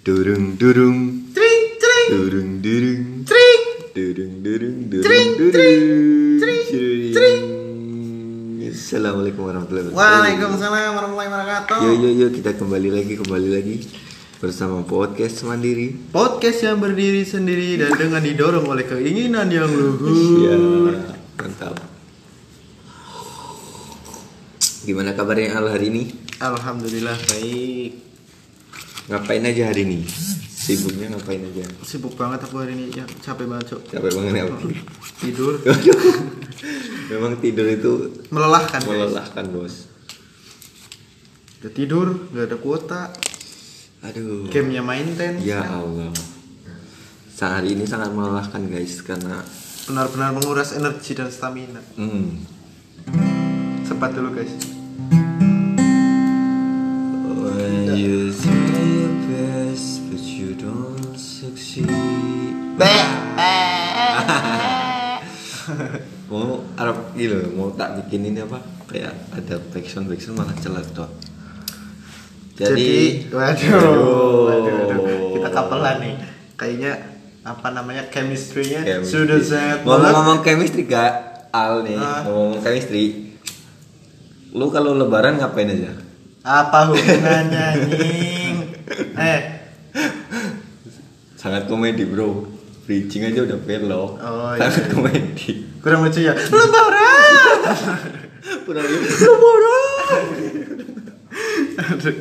Durung durung Tring tring durung durung tring. durung durung Tring, tring, Tring. tring. Assalamualaikum warahmatullahi wabarakatuh. Waalaikumsalam warahmatullahi wabarakatuh. Yo yo yo kita kembali lagi kembali lagi bersama podcast mandiri. Podcast yang berdiri sendiri dan dengan didorong oleh keinginan yang luhur. Ya mantap. Gimana kabarnya Al hari ini? Alhamdulillah baik. Ngapain aja hari ini? Sibuknya ngapain aja? Sibuk banget aku hari ini ya capek banget cok. Capek banget ya. Tidur Memang tidur itu melelahkan. guys. melelahkan bos. Udah tidur nggak ada kuota. Aduh. Gamenya main ten. Ya Allah. Saat hari ini sangat melelahkan guys karena Benar-benar menguras energi dan stamina. hmm, Sempat dulu guys. When don't succeed. mau Arab gitu mau tak bikin ini apa kayak ada backsound backsound malah celak tuh. Jadi, Jadi, waduh, Aduh. waduh, waduh. kita kapelan nih. Kayaknya apa namanya chemistry-nya chemistry. sudah sangat ngomong-ngomong chemistry gak Al nih Ah. ngomong chemistry lu kalau lebaran ngapain aja Apa hubungannya anjing? Eh, sangat komedi bro bridging aja udah belok Oh, iya, sangat iya. komedi kurang lucu ya. Lebaran. kurang lebaran Aduh.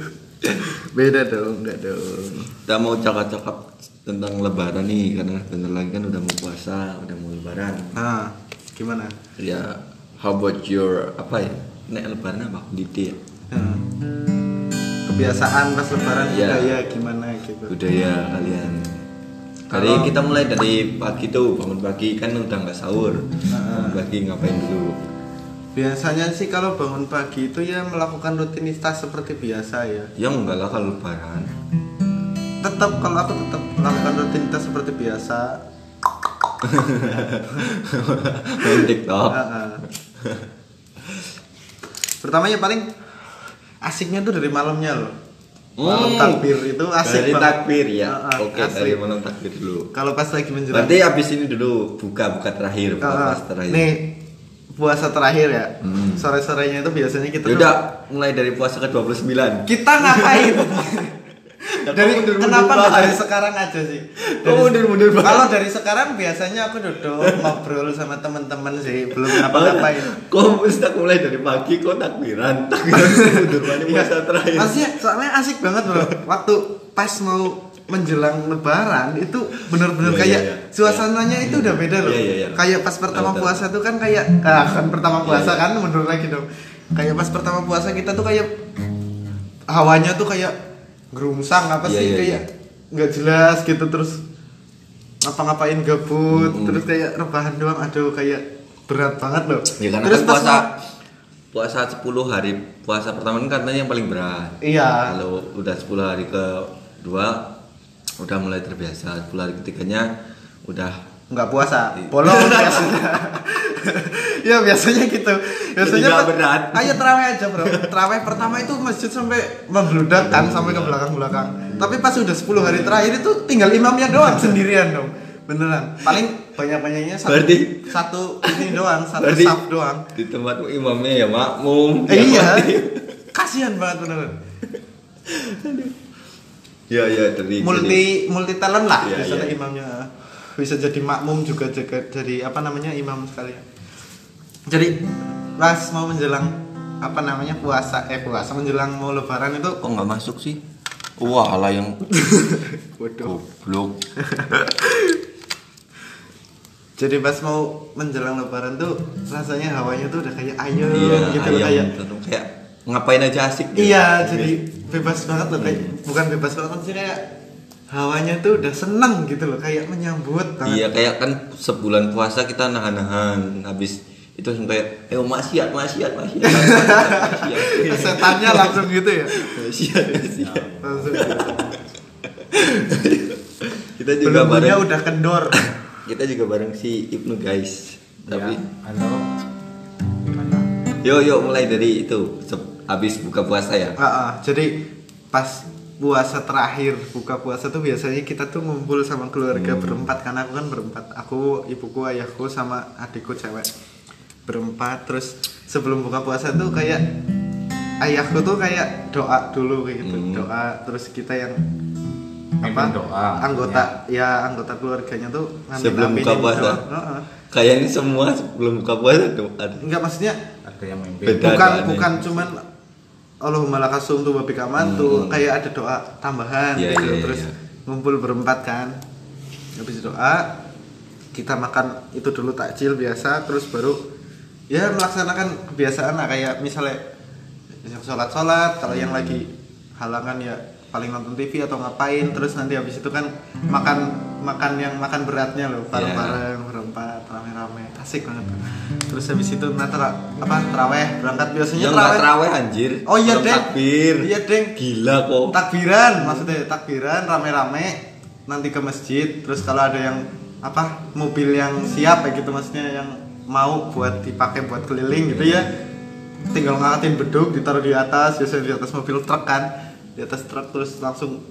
Beda dong, enggak dong. kita mau cakap-cakap tentang lebaran nih karena bentar lagi kan udah mau puasa udah mau lebaran Nah, gimana? ya how about your apa ya nek lebaran apa didi ya Nah, kebiasaan pas lebaran Iya. budaya gimana gitu. budaya kalian Tadi Kalau- kita mulai dari pagi tuh bangun pagi kan udah nggak sahur bangun pagi ngapain dulu Biasanya sih kalau bangun pagi itu ya melakukan rutinitas seperti biasa ya. ya enggak lah kalau lebaran Tetap kalau aku tetap melakukan rutinitas seperti biasa. main TikTok. Pertama ya paling asiknya tuh dari malamnya loh. Malam Hmm. takbir itu asik dari takbir ya Heeh, oke asik. dari malam takbir dulu Kalau pas lagi menjelang berarti abis ini dulu buka buka terakhir buka Heeh. pas terakhir Nih puasa terakhir ya. Hmm. Sore-sorenya itu biasanya kita Yaudah mulai dari puasa ke 29 kita ngapain? dari mundur-mundur kenapa nggak banget? dari sekarang aja sih? Kok mundur-mundur banget? Kalau dari sekarang biasanya aku duduk ngobrol sama teman-teman sih, belum ngapa-ngapain. Kok mesti mulai dari pagi kok takbiran takbiran mundur banyak puasa terakhir Maksudnya soalnya asik banget loh. Waktu pas mau menjelang lebaran itu bener-bener Iya, kayak iya, iya. suasananya itu udah beda loh. Iya, iya, iya. Kayak pas pertama puasa tuh kan kayak ah, kan pertama Iya, puasa iya. kan mundur lagi dong. Kayak pas pertama puasa kita tuh kayak hawanya tuh kayak gerungsang apa Iya, sih iya, kayak nggak jelas gitu terus ngapa-ngapain gabut Mm-mm. terus kayak rebahan doang aduh kayak berat banget loh. Ya karena terus kan puasa puasa 10 hari puasa pertama kan katanya yang paling berat. Iya. Kalau udah 10 hari kedua udah mulai terbiasa. 10 hari ketiganya udah nggak puasa Iya. bolong biasanya ya biasanya gitu. Biasanya kan- berat. ayo terawih aja bro. Terawih pertama itu masjid sampai membludak kan sampai ke belakang belakang tapi pas udah 10 hari terakhir itu tinggal imamnya doang sendirian dong. Beneran. Paling banyak banyaknya satu Berarti- satu ini doang satu Berarti saf doang. di tempatmu imamnya ya makmum. Eh, ya iya. kasihan banget beneran. Ya ya dari multi multi talent lah Iya, biasanya iya. imamnya. Bisa jadi makmum juga juga jadi apa namanya imam sekalian jadi pas mau menjelang apa namanya puasa eh puasa menjelang mau lebaran itu kok nggak masuk sih? Wah, lah yang goblok. jadi pas mau menjelang lebaran tuh rasanya hawanya tuh udah kayak ayam Iya, gitu ayam, kayak tentu kayak ngapain aja asik. gitu. iya jadi bebas banget loh kayak bukan bebas banget sih kayak hawanya tuh udah seneng gitu loh kayak menyambut banget. Iya kayak kan sebulan puasa kita nahan-nahan habis itu langsung kayak eh maksiat maksiat maksiat. Maksiat setannya langsung gitu ya? Maksiat maksiat. Langsung gitu. kita juga belum bareng. udah kendor. Kita juga bareng si Ibnu guys tapi Ya, halo. Gimana? Yo yo mulai dari itu. Habis buka puasa ya? Ah, ah, jadi pas puasa terakhir buka puasa tuh biasanya kita tuh ngumpul sama keluarga Hmm. berempat. Karena aku kan berempat. Aku ibuku ayahku sama adikku cewek berempat terus sebelum buka puasa tuh kayak ayahku tuh kayak doa dulu kayak gitu Hmm. doa terus kita yang Mimpin doa, anggota ya. anggota keluarganya tuh ngamin- Sebelum buka puasa? doa. Heeh. Kayaknya semua sebelum buka puasa tuh ada. enggak maksudnya ada yang mimpin Beda. bukan doanya. bukan cuman Allahumma lakasum tuh babi kamantu kayak ada doa tambahan Hmm. Iya, gitu iya, terus iya. ngumpul berempat kan habis doa kita makan itu dulu takjil biasa terus baru ya melaksanakan kebiasaan lah kayak misalnya sholat sholat kalau yang lagi halangan ya paling nonton TV atau ngapain terus nanti habis itu kan makan makan yang makan beratnya loh bareng-bareng berempat rame-rame asik banget terus habis itu nanti tra- apa teraweh berangkat biasanya Yang nggak terawih anjir. Oh iya, Deng. Takbir. Iya, Deng. Gila kok. takbiran maksudnya takbiran rame-rame nanti ke masjid terus kalau ada yang apa mobil yang siap kayak gitu maksudnya yang mau buat dipakai buat keliling gitu ya. Tinggal ngangkatin beduk ditaruh di atas biasanya di atas mobil truk kan. Di atas truk terus langsung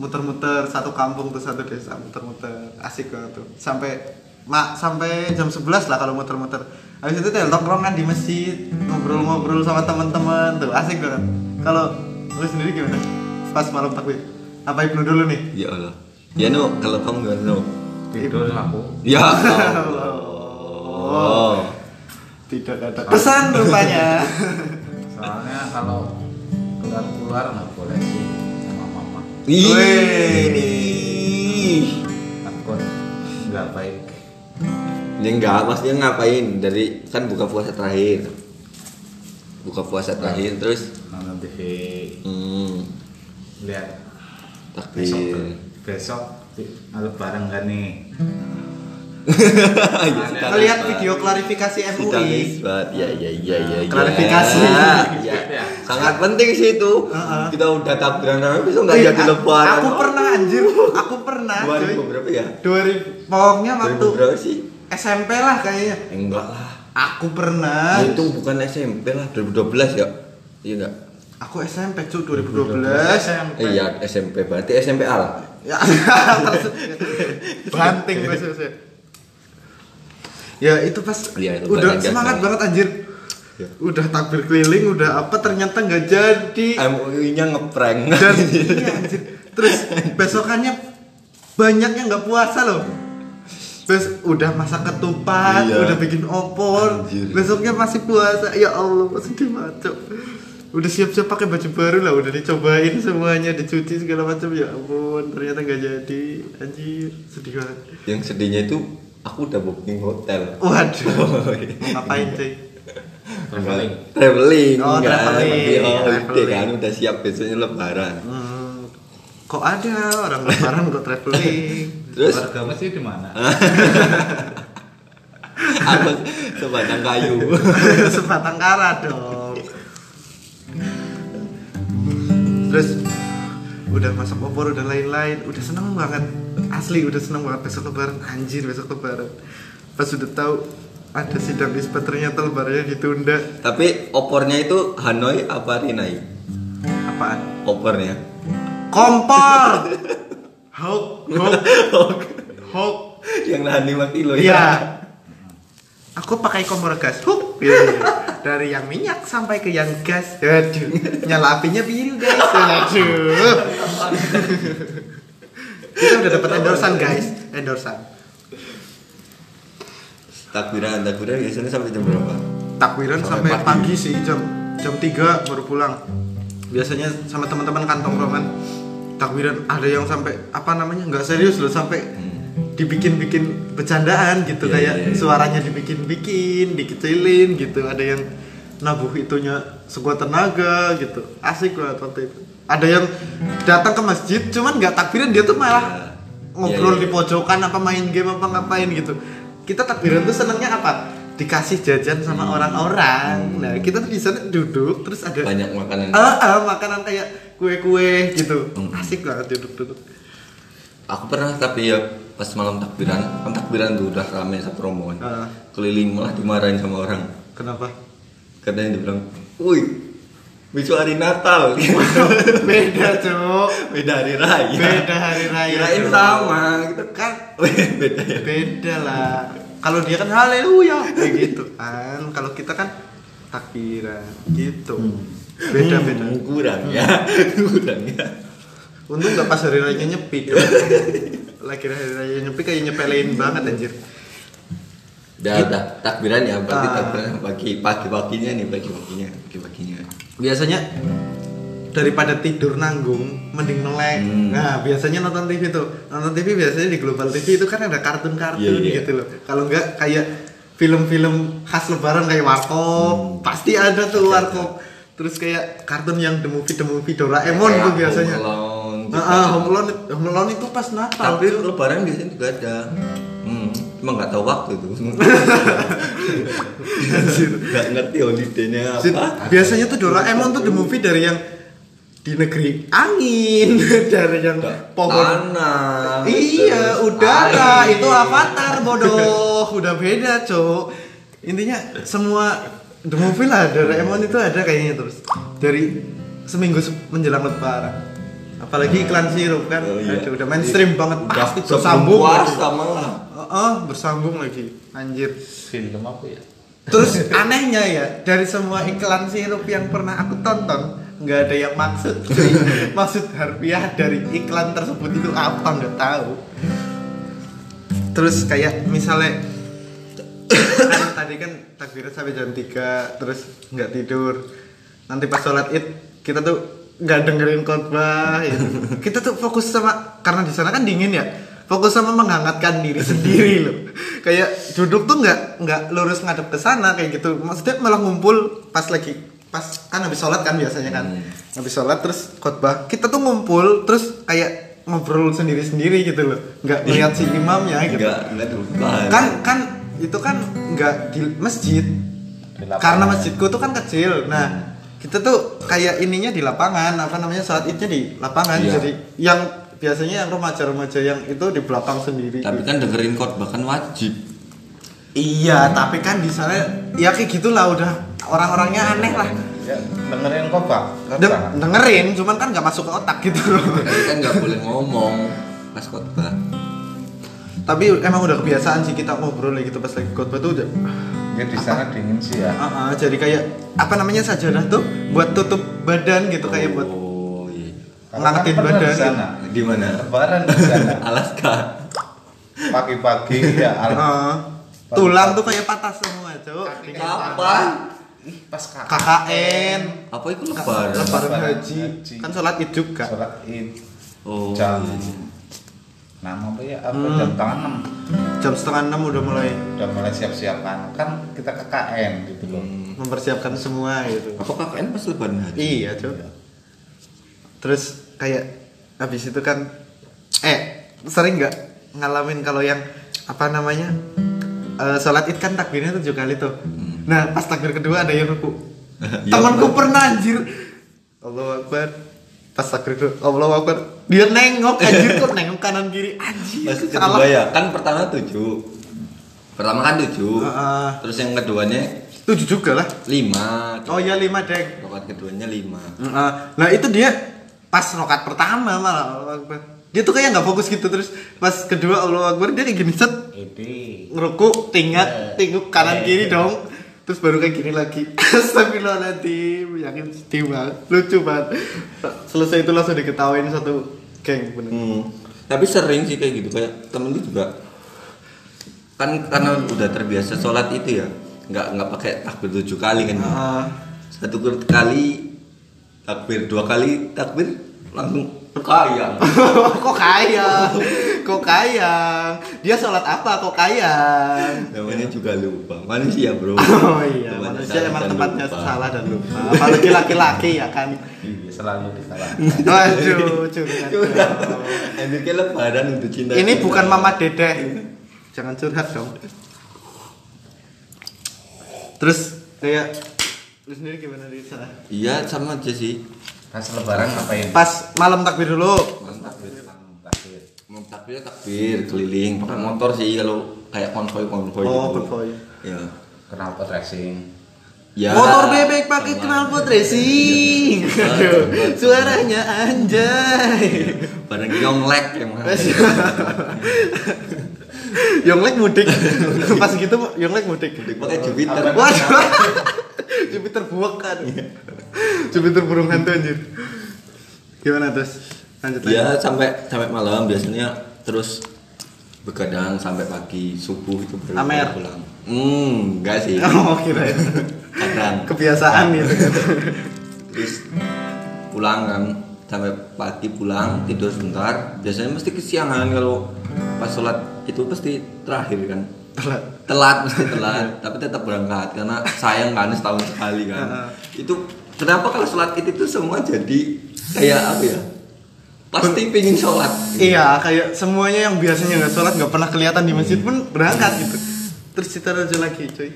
muter-muter satu kampung tuh satu desa muter-muter. Asik banget tuh. Sampai mak sampai jam 11 lah kalau muter-muter. Habis itu tuh tongkrongan di masjid ngobrol-ngobrol sama teman-teman tuh. Asik banget. Kalau lu sendiri gimana? Pas malam takbir. Apa ibnu dulu nih? Ya Allah. Ya no, kalau kamu gimana no? tidur aku. Ya Allah. Oh. tidak ada pesan rupanya soalnya kalau keluar keluar nggak boleh sih sama mama Ih. takut nggak baik Ya enggak, maksudnya ngapain? Dari kan buka puasa terakhir. Buka puasa terakhir terus nonton TV hmm, lihat besok takbir. besok lebaran kan nih Ya, Pak. video klarifikasi MUI. Ya ya ya ya. ya. Klarifikasi. Ya. Sangat penting sih itu. Heeh. Kita udah takbiran tapi besok enggak Eh, jadi a- lebaran. aku pernah anjir aku pernah 2000 cuy berapa ya? 2000 pokoknya waktu 2000 berapa sih? SMP lah kayaknya Enggak lah. aku pernah Ya, itu bukan SMP lah, 2012 ya? Iya enggak? aku SMP cuy 2012 SMP. Eh, iya SMP berarti SMP lah. ya banting selesai. Ya itu pas Iya, itu udah semangat banget. anjir Ya. udah takbir keliling udah apa ternyata nggak jadi MUI-nya ngeprank. dan iya, anjir. terus besokannya banyak yang nggak puasa loh Terus udah masak ketupat, Iya. udah bikin opor, Anjir. besoknya masih puasa. Ya Allah, sedih banget. Cok. Udah siap-siap pakai baju baru lah, udah dicobain semuanya, dicuci segala macam. Ya ampun, ternyata nggak jadi. Anjir, sedih banget. Yang sedihnya itu aku udah booking hotel. Waduh, ngapain cuy? traveling traveling Oh, kan? traveling, oh, udah traveling. kan udah siap besoknya lebaran. Hmm, kok ada orang lebaran kok traveling? Terus keluarga mesti di mana aku sebatang kayu. sebatang kara dong terus udah masak opor udah lain-lain udah seneng banget asli udah seneng banget besok lebaran anjir besok lebaran pas udah tahu ada sidang isbat ternyata lebarannya ditunda Tapi opornya itu Hanoi apa Rinai? apaan Opornya. kompor hok hok hok Yang nahan 5 kilo Iya. Aku pakai kompor gas. Hup. Iya. Dari yang minyak sampai ke yang gas. Aduh. Nyala apinya biru, guys. Aduh. Kita udah dapat endorsan, guys. Endorsan. Takbiran, takbiran biasanya sampai jam berapa? Takbiran Sampai sampai, pagi. pagi. sih jam jam 3 baru pulang. Biasanya sama teman-teman kantong roman takbiran ada yang sampai apa namanya nggak serius loh sampai dibikin-bikin bercandaan gitu Iya, kayak iya, iya. suaranya dibikin-bikin dikecilin gitu ada yang nabuh itunya sekuat tenaga gitu asik banget waktu itu ada yang datang ke masjid cuman nggak takbiran dia tuh malah Iya. ngobrol Iya, iya. di pojokan apa main game apa ngapain gitu kita takbiran tuh senangnya apa dikasih jajan sama orang-orang nah kita tuh di sana duduk terus ada Banyak makanan. ah, ah, makanan kayak kue-kue gitu Hmm. asik banget duduk-duduk Aku pernah tapi ya pas malam takbiran, kan takbiran tuh udah rame satu rombongan. Ah. Keliling malah dimarahin sama orang. kenapa Katanya dia bilang, "Woi, besok hari Natal. Beda cuk. Beda hari raya. Beda hari raya kirain sama gitu kan? Beda ya. Beda lah. Kalau dia kan haleluya. Kayak gitu kan. Kalau kita kan takbiran gitu. Beda beda Hmm, kurang ya. Kurang ya. Untung nggak pas hari raya nyepi lagi hari raya nyepi kayak nyepelin banget anjir. Udah, udah takbiran ya, berarti Ah. takbiran pagi pagi paginya nih pagi paginya pagi paginya. Biasanya daripada tidur nanggung mending melek Hmm. nah biasanya nonton TV tuh nonton TV biasanya di Global TV itu kan ada kartun-kartun Iya, iya. gitu loh kalau enggak kayak film-film khas lebaran kayak Hmm. Warkop pasti ada tuh Warkop terus kayak kartun yang The Movie The Movie Doraemon tuh biasanya Home Alone, Nah, gitu. ah, Home Alone, Home Alone itu pas Natal Tapi lebaran biasanya juga ada. Hmm, cuma nggak tahu waktu tuh. Nggak ngerti holidaynya apa. biasanya tuh Doraemon tuh The Movie dari yang di negeri angin dari yang pohon Tanah. Iya, udara air. itu avatar bodoh. Udah beda, Cok. Intinya semua the movie lah Doraemon itu ada kayaknya terus dari seminggu se- menjelang lebaran. Apalagi iklan sirup kan, Oh, iya. Aduh, udah mainstream banget Udah pasti lagi. puasa malah. Oh, oh, bersambung lagi, anjir. Film apa ya? Terus anehnya ya dari semua iklan sirup yang pernah aku tonton nggak ada yang maksud cuy. maksud harfiah dari iklan tersebut itu apa nggak tahu terus kayak misalnya kan tadi kan takbiran sampai jam 3 terus nggak tidur nanti pas sholat id kita tuh nggak dengerin khotbah ya. kita tuh fokus sama karena di sana kan dingin ya fokus sama menghangatkan diri sendiri loh. Kayak duduk tuh nggak nggak lurus ngadep ke sana kayak gitu. Maksudnya malah ngumpul pas lagi pas kan habis sholat kan biasanya kan. Habis sholat terus khotbah. Kita tuh ngumpul terus kayak ngobrol sendiri sendiri gitu loh. Nggak lihat si imamnya gitu. Nggak kan kan itu kan nggak di masjid. Di lapangan. karena masjidku tuh kan kecil. Nah kita tuh kayak ininya di lapangan. Apa namanya? Saat idnya di lapangan. Iya. jadi yang biasanya yang remaja-remaja yang itu di belakang sendiri Tapi kan dengerin khotbah kan wajib. iya tapi kan di sana ya kayak gitulah udah orang-orangnya aneh lah Ya, dengerin kok pak. Den- dengerin cuman kan nggak masuk ke otak gitu loh kan nggak boleh ngomong pas khotbah. tapi emang udah kebiasaan sih kita ngobrol gitu pas lagi khotbah tuh udah Ya di sana dingin sih ya. Ah, ah, jadi kayak apa namanya sajadah tuh buat tutup badan gitu kayak buat Oh iya. Karena Ngangkatin kan pernah badan Di sana. Di mana? Lebaran di sana. Alaska. Pagi-pagi ya. al- Ah, tulang tuh kayak patah semua, Cuk. Kapan? Pas. KKN, Apa itu lebaran? lebaran haji. haji. Kan sholat Id juga. Sholat id Oh. jam nama apa ya apa Hmm. jam setengah enam Jam setengah enam udah mulai udah mulai siap-siap kan kan kita KKN gitu loh Hmm. mempersiapkan semua gitu. Apa KKN pas lebaran haji? Iya, Cuk. Terus kayak habis itu kan eh sering nggak ngalamin kalau yang apa namanya eh, sholat id kan takbirnya tujuh kali tuh. Nah pas takbir kedua ada yang ruku. Ya Temanku pernah anjir. Allah Akbar. Pas takbir kedua, Allah Akbar. Dia nengok anjir kok nengok kanan kiri anjir. Masuk salah. ya? Kan pertama tujuh. Pertama kan tujuh. Heeh. Terus yang keduanya Tujuh juga lah. lima. Oh iya lima dek. Rokat keduanya lima. Heeh. Nah itu dia pas rokat pertama malah Allah Akbar. Dia tuh kayak nggak fokus gitu terus pas kedua Allah Akbar dia kayak gini set. Ide ngerukuk tingkat tinguk kanan Eh. kiri dong. Terus baru kayak gini lagi. Astagfirullahaladzim yakin sedih banget. Lucu banget. Selesai itu langsung diketawain satu geng bener. Hmm. Tapi sering sih kayak gitu kayak temen lu juga. Kan karena udah terbiasa sholat itu ya nggak nggak pakai takbir tujuh kali kan Ah. satu kali takbir dua kali takbir langsung kaya kok kaya kok kaya dia sholat apa? Kok kaya namanya juga lupa. Manusia bro. Oh iya Tempatnya manusia emang tempatnya lupa. salah dan lupa. Apalagi laki-laki ya kan? Iya selalu disalahkan. Waduh curhat. Endingnya lebaran untuk cinta ini bukan mama dedeh jangan curhat dong. Terus kayak lu sendiri gimana di sana iya sama aja sih pas lebaran ngapain pas malam takbir dulu takbir takbir mau takbir takbir keliling pakai motor sih kalau kayak konvoy konvoy oh gitu konvoy ya kenapa racing Ya. Motor bebek pakai Sama. knalpot racing. Ya. Aduh, Suaranya anjay. bareng yonglek yang mana Yonglek mudik. Pas gitu Yonglek mudik. pakai Jupiter Waduh. Jupiter buak kan. Jupiter burung hantu anjir. Gimana terus? Lanjut lagi. ya sampai sampai malam biasanya terus begadang sampai pagi subuh itu baru Amer. pulang hmm enggak sih Oh, kira kadang kebiasaan gitu terus pulang kan sampai pagi pulang tidur sebentar biasanya mesti kesiangan kalau pas sholat itu pasti terakhir kan Telat. telat mesti telat tapi tetap berangkat karena sayang kan setahun sekali kan itu kenapa kalau sholat itu tuh semua jadi kayak apa ya pasti pingin sholat Iya, kayak semuanya yang biasanya nggak sholat nggak pernah kelihatan di masjid pun berangkat gitu. Terus kita aja lagi, coy.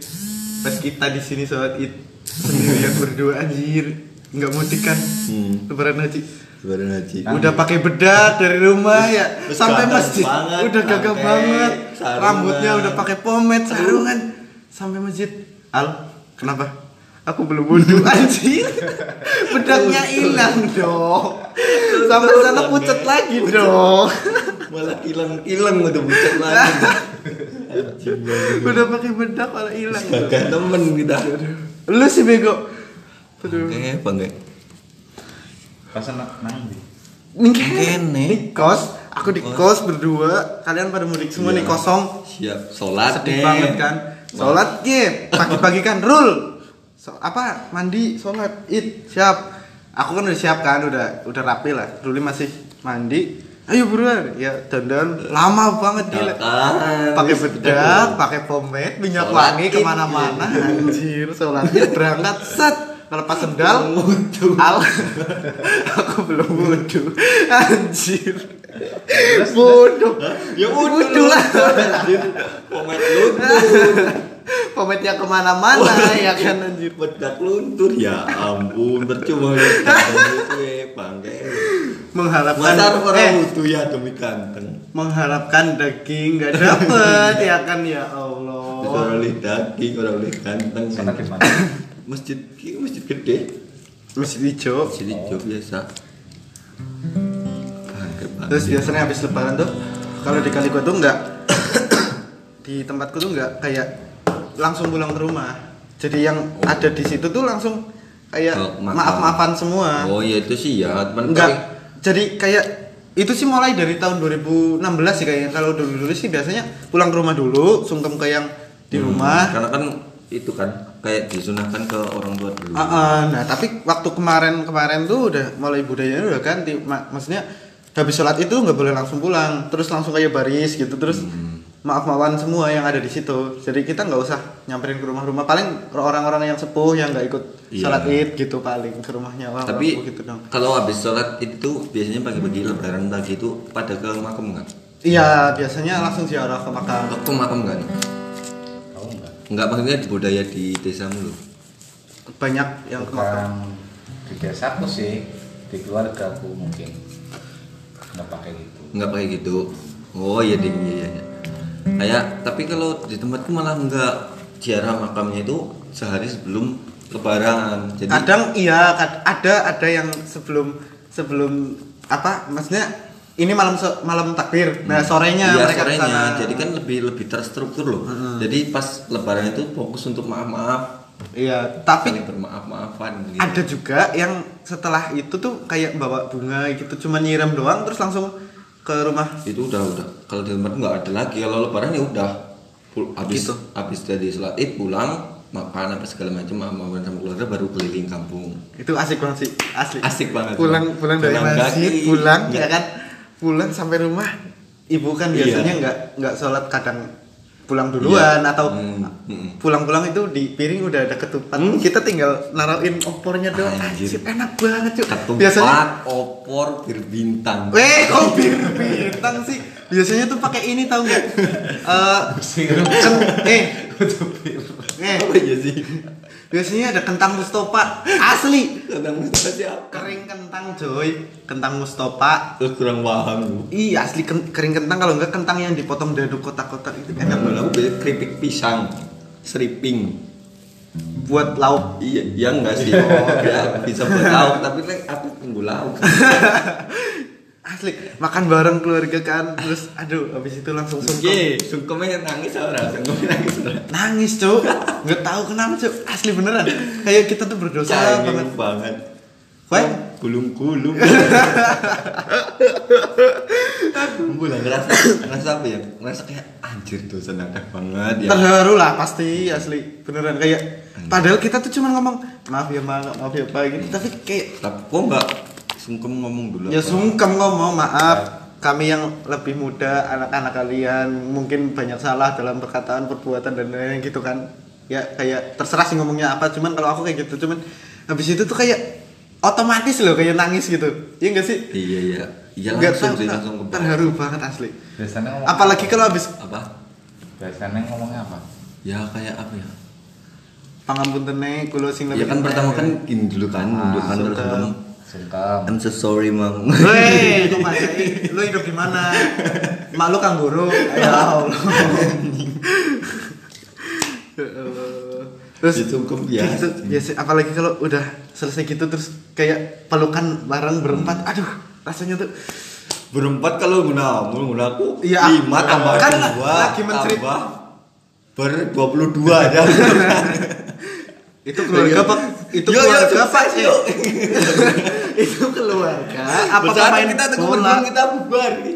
Pas kita di sini sholat id sendirian berdua anjir, nggak mudik kan? Hmm. Lebaran haji. Lebaran haji Udah pakai bedak dari rumah ya, Terus sampai masjid. banget, udah gagah banget. sarungan. Rambutnya udah pakai pomade, sarungan. Sampai masjid. Al, kenapa? Aku belum wudhu anjir. Bedaknya hilang dong. Sampai sana pucat lagi dong. malah hilang hilang udah bucat lagi Udah pakai bedak malah hilang. temen kita Lu sih bego. Oke bangga Pas anak nang di. Nih Kene. Di kos, aku di kos berdua, kalian pada mudik semua Iya. nih kosong. siap sholat Sedih deh. banget kan. Sholat ye, pagi-pagi kan rul. So, apa mandi sholat id siap. Aku kan udah siap kan, udah udah rapi lah. Ruli masih mandi. Ayo buruan, ya dandan lama banget gila. Pakai bedak, pakai pomade, minyak wangi ke mana-mana. Anjir, sholat berangkat set ngelepas sendal? Al aku belum wudhu anjir. Bodoh ya wudhu lah. Pomet luntur. Pomade yang ke mana-mana ya kan anjir. Bedak luntur. Ya ampun percuma. Ya itu ya bangke mengharapkan masa orang eh, butuh ya demi ganteng. Mengharapkan daging nggak dapet ya kan ya Allah. Orang oleh daging orang oleh ganteng? masjid ki masjid gede. Masjid hijau. Masjid hijau. Biasa. Bangke bangke terus biasanya habis lebaran tuh kalau di kali gua tuh nggak di tempatku tuh nggak kayak langsung pulang ke rumah. Jadi yang ada di situ tuh langsung kayak Oh, maaf maafan semua. Oh iya itu sih ya. Teman Enggak. Jadi kayak itu sih mulai dari tahun 2016 sih kayaknya. Kalau dulu dulu sih biasanya pulang ke rumah dulu, sungkem ke yang di rumah. karena kan itu kan kayak disunahkan ke orang tua dulu Ah, ah, nah, tapi waktu kemarin-kemarin tuh udah mulai budayanya udah ganti. Ma- maksudnya habis sholat itu nggak boleh langsung pulang, terus langsung kayak baris gitu, terus maaf maafan semua yang ada di situ. Jadi kita nggak usah nyamperin ke rumah-rumah. Paling orang-orang yang sepuh yang nggak ikut Iya. sholat id gitu paling ke rumahnya orang tapi gitu dong. kalau habis sholat itu biasanya pagi-pagi lebaran pagi itu pada ke makam nggak Iya, biasanya langsung ziarah ke makam. ke makam Tahu enggak? nggak maksudnya di budaya di desamu loh banyak yang. Bukan di desaku sih, di keluarga aku mungkin nggak pakai gitu. nggak pakai gitu oh iya ding iya iya kayak tapi kalau di tempatku malah nggak ziarah makamnya itu sehari sebelum lebaran jadi Kadang iya, kad- ada ada yang sebelum sebelum apa? Maksudnya ini malam so- malam takbir. Nah, sorenya Iya, mereka sorenya. ke sana. jadi kan lebih lebih terstruktur loh jadi pas lebaran itu fokus untuk maaf maaf iya, tapi bermaaf maafan gitu. ada juga yang setelah itu tuh kayak bawa bunga gitu cuma nyiram doang terus langsung ke rumah itu udah udah kalau di tempat nggak ada lagi kalau lebaran ya udah habis Gitu. habis dari sholat id pulang makan apa segala macam makan sama keluarga baru keliling kampung itu asik banget sih asli Asik banget. pulang pulang dari Jalan masjid pulang Nggak. ya kan pulang sampai rumah ibu kan Iya. biasanya nggak nggak sholat kadang pulang duluan Iya. atau Hmm, hmm. pulang-pulang itu di piring udah ada ketupat Hmm. kita tinggal naruhin opornya doang Anjir. anjir enak banget cuy ketupat biasanya opor bir bintang Weh, kok bir bintang sih? Biasanya tuh pakai ini tahu nggak? Eh, ken- eh, eh, apa ya sih biasanya ada kentang mustopa asli. kadang Mustafa siapa Kering kentang coy, kentang mustopa. terus kurang paham Iya asli kering kentang kalau enggak kentang yang dipotong dadu kotak-kotak itu enak Enggak banget. aku beli keripik pisang seriping buat lauk Iya, ya enggak sih. Oh, ya bisa buat lauk, tapi kan aku tunggu lauk. asli makan bareng keluarga kan terus aduh habis itu langsung sungkem. Oke, sungkemnya nangis orang, sungkemnya nangis orang. nangis cuk. Nggak tahu kenapa cuk. Asli beneran. Kayak kita tuh berdosa banget. banget. Wah, Gulung-gulung. Bulan ngerasa ngerasa apa ya? Ngerasa kayak anjir tuh senang banget ya. terharu lah pasti asli. Beneran kayak padahal kita tuh cuma ngomong maaf ya ma maaf ya pak gitu. Tapi kayak Tapi kok enggak sungkem ngomong dulu? ya apa? sungkem ngomong maaf kami yang lebih muda anak-anak kalian mungkin banyak salah dalam perkataan perbuatan dan lain-lain gitu kan ya kayak terserah sih ngomongnya apa cuman kalau aku kayak gitu cuman habis itu tuh kayak otomatis loh kayak nangis gitu ya enggak sih Iya iya. Iya Nggak langsung tahu, sih langsung ke bawah. terharu banget asli Biasanya ngomong apalagi kalau habis Apa? biasanya ngomongnya apa? Ya kayak apa ya? pangapuntennya kulo sing Ya kan pertama kan gini dulu kan, dulu kan terus Sungkem. I'm so sorry mang. Hei, kok masai? Lu hidup di mana? Mak lu kangguru. Ya Allah. Ya Allah. Terus Disungkem kayak biasa. gitu, biasa apalagi kalau udah selesai gitu terus kayak pelukan bareng berempat. Aduh, rasanya tuh Berempat kalau guna guna aku Iya. lima tambah Kan dua lagi mencerit- tambah ber 22 aja. itu keluarga apa? Itu Yo, yo, keluarga sukses, apa? yo. itu keluarga apa Bersama pemain kita tuh bola? kita bubar.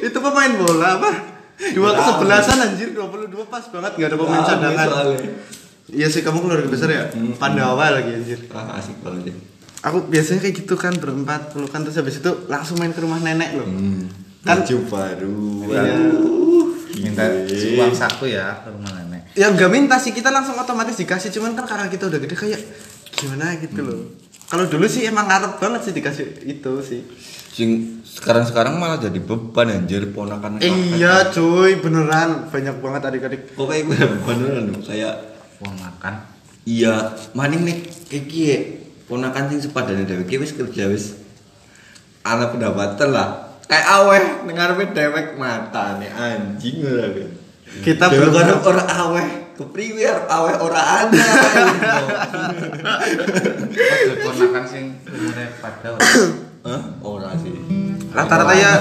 itu pemain bola apa? Dua Ya, kesebelasan anjir 22 pas banget nggak ada pemain cadangan. Iya sih kamu keluarga besar ya? Hmm. Pandawa lagi anjir. Ah, asik banget ya. Aku biasanya kayak gitu kan berempat pelukan terus habis itu langsung main ke rumah nenek loh. Hmm. Kan- Baju baru. Iya. Minta uang saku ya ke rumah. Ya nggak minta sih kita langsung otomatis dikasih cuman kan karena kita udah gede kayak gimana gitu loh. Kalau dulu sih emang ngarep banget sih dikasih itu sih. Sing sekarang-sekarang malah jadi beban anjir ponakan. Iya cuy beneran banyak banget adik-adik. Kok kayak gue beneran dong kayak Uang makan. iya maning nih kayak ponakan sing sepadane dhewe ki wis kerja wis ana pendapatan lah kayak aweh ngarepe dewek mata nih anjing ora Kita dewek belum- kan ora aweh kepriwe arep aweh ora ada Oh, ponakan sing umurnya pada Hah? ora sih Rata-rata ya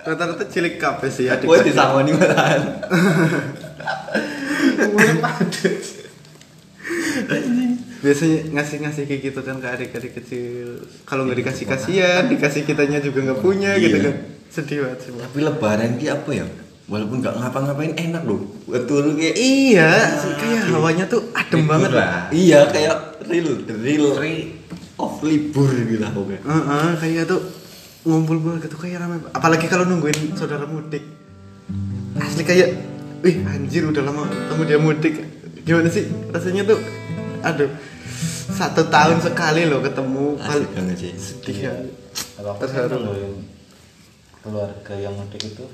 rata-rata cilik kabeh sih adik. Kowe disangoni malahan Biasanya ngasih-ngasih kayak gitu kan ke adik-adik kecil. Kalau nggak dikasih kasihan, dikasih kitanya juga nggak punya gitu Iya. kan. Sedih banget sih. Tapi lebaran ki apa ya walaupun nggak ngapa-ngapain enak loh betul kayak Iya, sih, kayak hawanya tuh adem Libur banget lah. iya kayak real the real Free. of libur gitu lah pokoknya Heeh, kayak tuh ngumpul keluarga tuh kayak rame. Apalagi kalau nungguin saudara mudik. Asli kayak, wih anjir udah lama ketemu dia mudik. Gimana sih rasanya tuh? Aduh, satu tahun sekali loh ketemu. asik banget sih Sedih ya. Terharu. keluarga yang mudik itu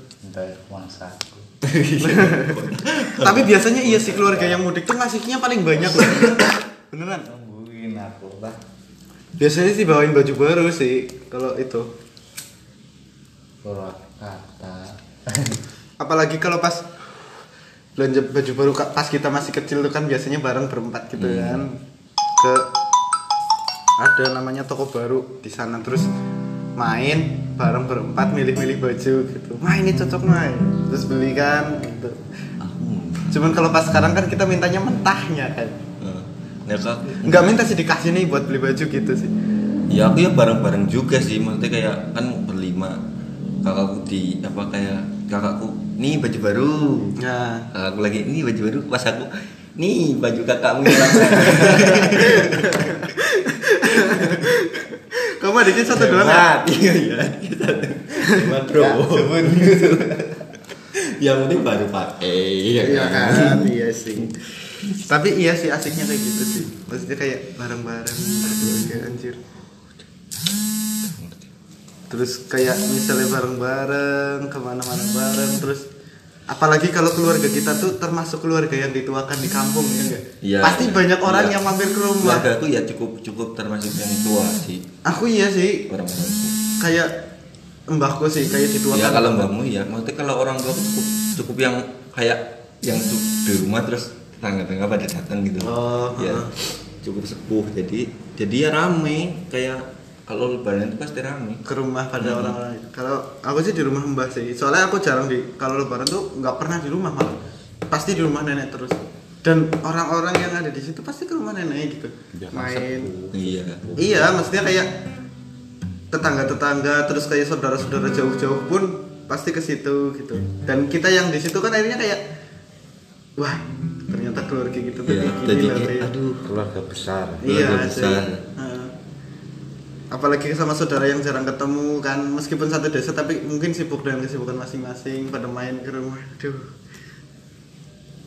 Tapi biasanya iya sih keluarga yang mudik tuh ngasihnya paling banyak loh. Beneran. Nungguin aku lah. Biasanya sih bawain baju baru sih kalau itu. Kata. Apalagi kalau pas belanja baju baru pas kita masih kecil tuh kan biasanya bareng berempat gitu kan. Ke ada namanya toko baru di sana terus main bareng berempat milih-milih baju gitu. Wah ini cocok main. Terus beli kan gitu. Cuman kalau pas sekarang kan kita mintanya mentahnya kan. Kak, Nggak minta sih dikasih nih buat beli baju gitu sih. ya aku ya bareng-bareng juga sih maksudnya kayak kan berlima kakakku di apa kayak kakakku nih baju baru Nah, kakakku lagi nih baju baru pas aku nih baju kakakmu kamu adiknya satu doang ya? Iya iya Hemat, bro yang penting baru pakai ya Iya kan, iya sih. Tapi iya sih asiknya kayak gitu sih. Maksudnya kayak bareng-bareng keluarga anjir. Terus kayak misalnya bareng-bareng ke mana-mana bareng terus apalagi kalau keluarga kita tuh termasuk keluarga yang dituakan di kampung ya enggak? Iya. Pasti banyak orang Iya. yang mampir ke rumah. keluarga aku ya cukup cukup termasuk yang tua sih Aku iya sih orang-orang kayak mbahku sih kayak dituakan. ya kalau mbakmu ya maksudnya kalau orang tua cukup cukup yang kayak yang di rumah terus tetangga-tetangga pada datang gitu Oh, ya heeh. cukup sepuh jadi jadi ya rame kayak kalau lebaran itu pasti rame ke rumah pada Hmm. orang-orang itu. Kalau aku sih di rumah mbah sih. Soalnya aku jarang di kalau lebaran tuh nggak pernah di rumah malah. Pasti di rumah nenek terus. Dan orang-orang yang ada di situ pasti ke rumah nenek gitu. Ya, Main. iya Iya, maksudnya kayak tetangga-tetangga terus kayak saudara-saudara jauh-jauh pun pasti ke situ gitu. Dan kita yang di situ kan akhirnya kayak wah, ternyata keluarga gitu tuh ya, kayak gini jadi kayak, kayak- aduh keluarga besar Iya, keluarga besar. jadi, heeh. Apalagi sama saudara yang jarang ketemu kan meskipun satu desa tapi mungkin sibuk dengan kesibukan masing-masing pada main ke rumah. Aduh.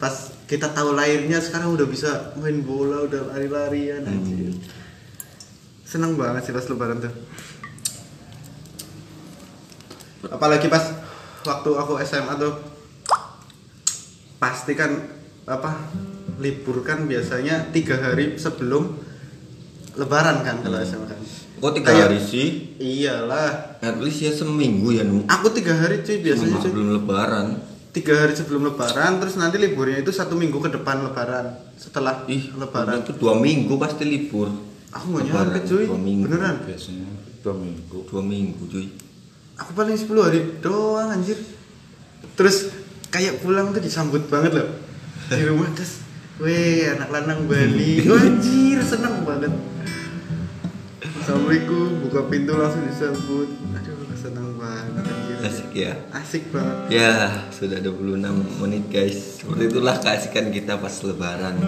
Pas kita tahu lahirnya sekarang udah bisa main bola, udah lari-larian anjir. Seneng banget sih pas lebaran tuh. Apalagi pas waktu aku SMA tuh pasti kan apa libur kan biasanya tiga hari sebelum lebaran kan kalau SMA kan kok tiga Kayak- hari sih? Iyalah. At least ya seminggu ya nu aku tiga hari cuy biasanya cuy. sebelum lebaran. Tiga hari sebelum lebaran terus nanti liburnya itu satu minggu ke depan lebaran. Setelah ih lebaran. itu dua minggu pasti libur. Aku nggak Lebaran, nyampe cuy. dua minggu beneran? biasanya. Dua minggu. Dua minggu cuy. Aku paling 10 hari doang anjir. Terus kayak pulang tuh disambut banget loh. Di rumah terus weh anak lanang Bali. Anjir seneng banget Assalamualaikum buka pintu langsung disambut aduh seneng banget anjir asik ya asik banget Ya, sudah 26 menit guys. Seperti itulah keasikan kita pas lebaran.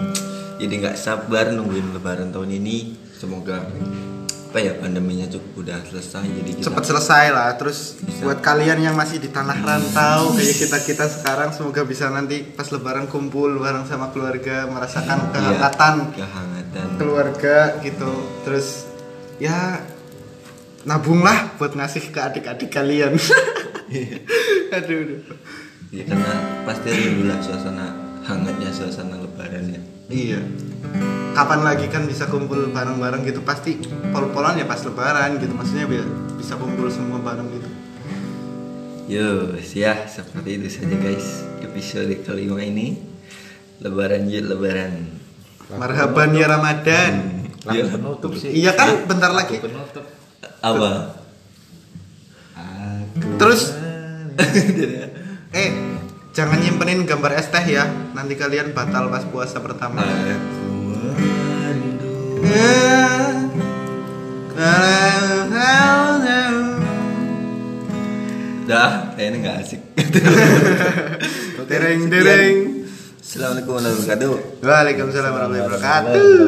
Jadi nggak sabar nungguin lebaran tahun ini. Semoga apa ya pandeminya cukup udah selesai jadi kita cepat selesai lah terus Bisa. buat kalian yang masih di tanah rantau kayak kita kita sekarang semoga bisa nanti pas lebaran kumpul bareng sama keluarga merasakan Iya, kehangatan kehangatan. keluarga gitu terus ya nabunglah buat ngasih ke adik-adik kalian aduh, aduh. Ya karena pasti rindu lah suasana hangatnya suasana lebaran ya. iya kapan lagi kan bisa kumpul bareng-bareng gitu pasti pol-polan ya pas lebaran gitu maksudnya biar bisa kumpul semua bareng gitu Yo, ya seperti itu saja guys episode kelima ini. Lebaran yuk lebaran. marhaban ya ramadan lagu Iya. penutup sih Iya kan, bentar Lagu lagi. penutup Apa? Terus eh jangan nyimpenin gambar es teh ya. Nanti kalian batal pas puasa pertama. Aku merindu. Dah, kayaknya nggak asik. Dereng dereng. Assalamualaikum warahmatullahi wabarakatuh. Waalaikumsalam warahmatullahi wabarakatuh.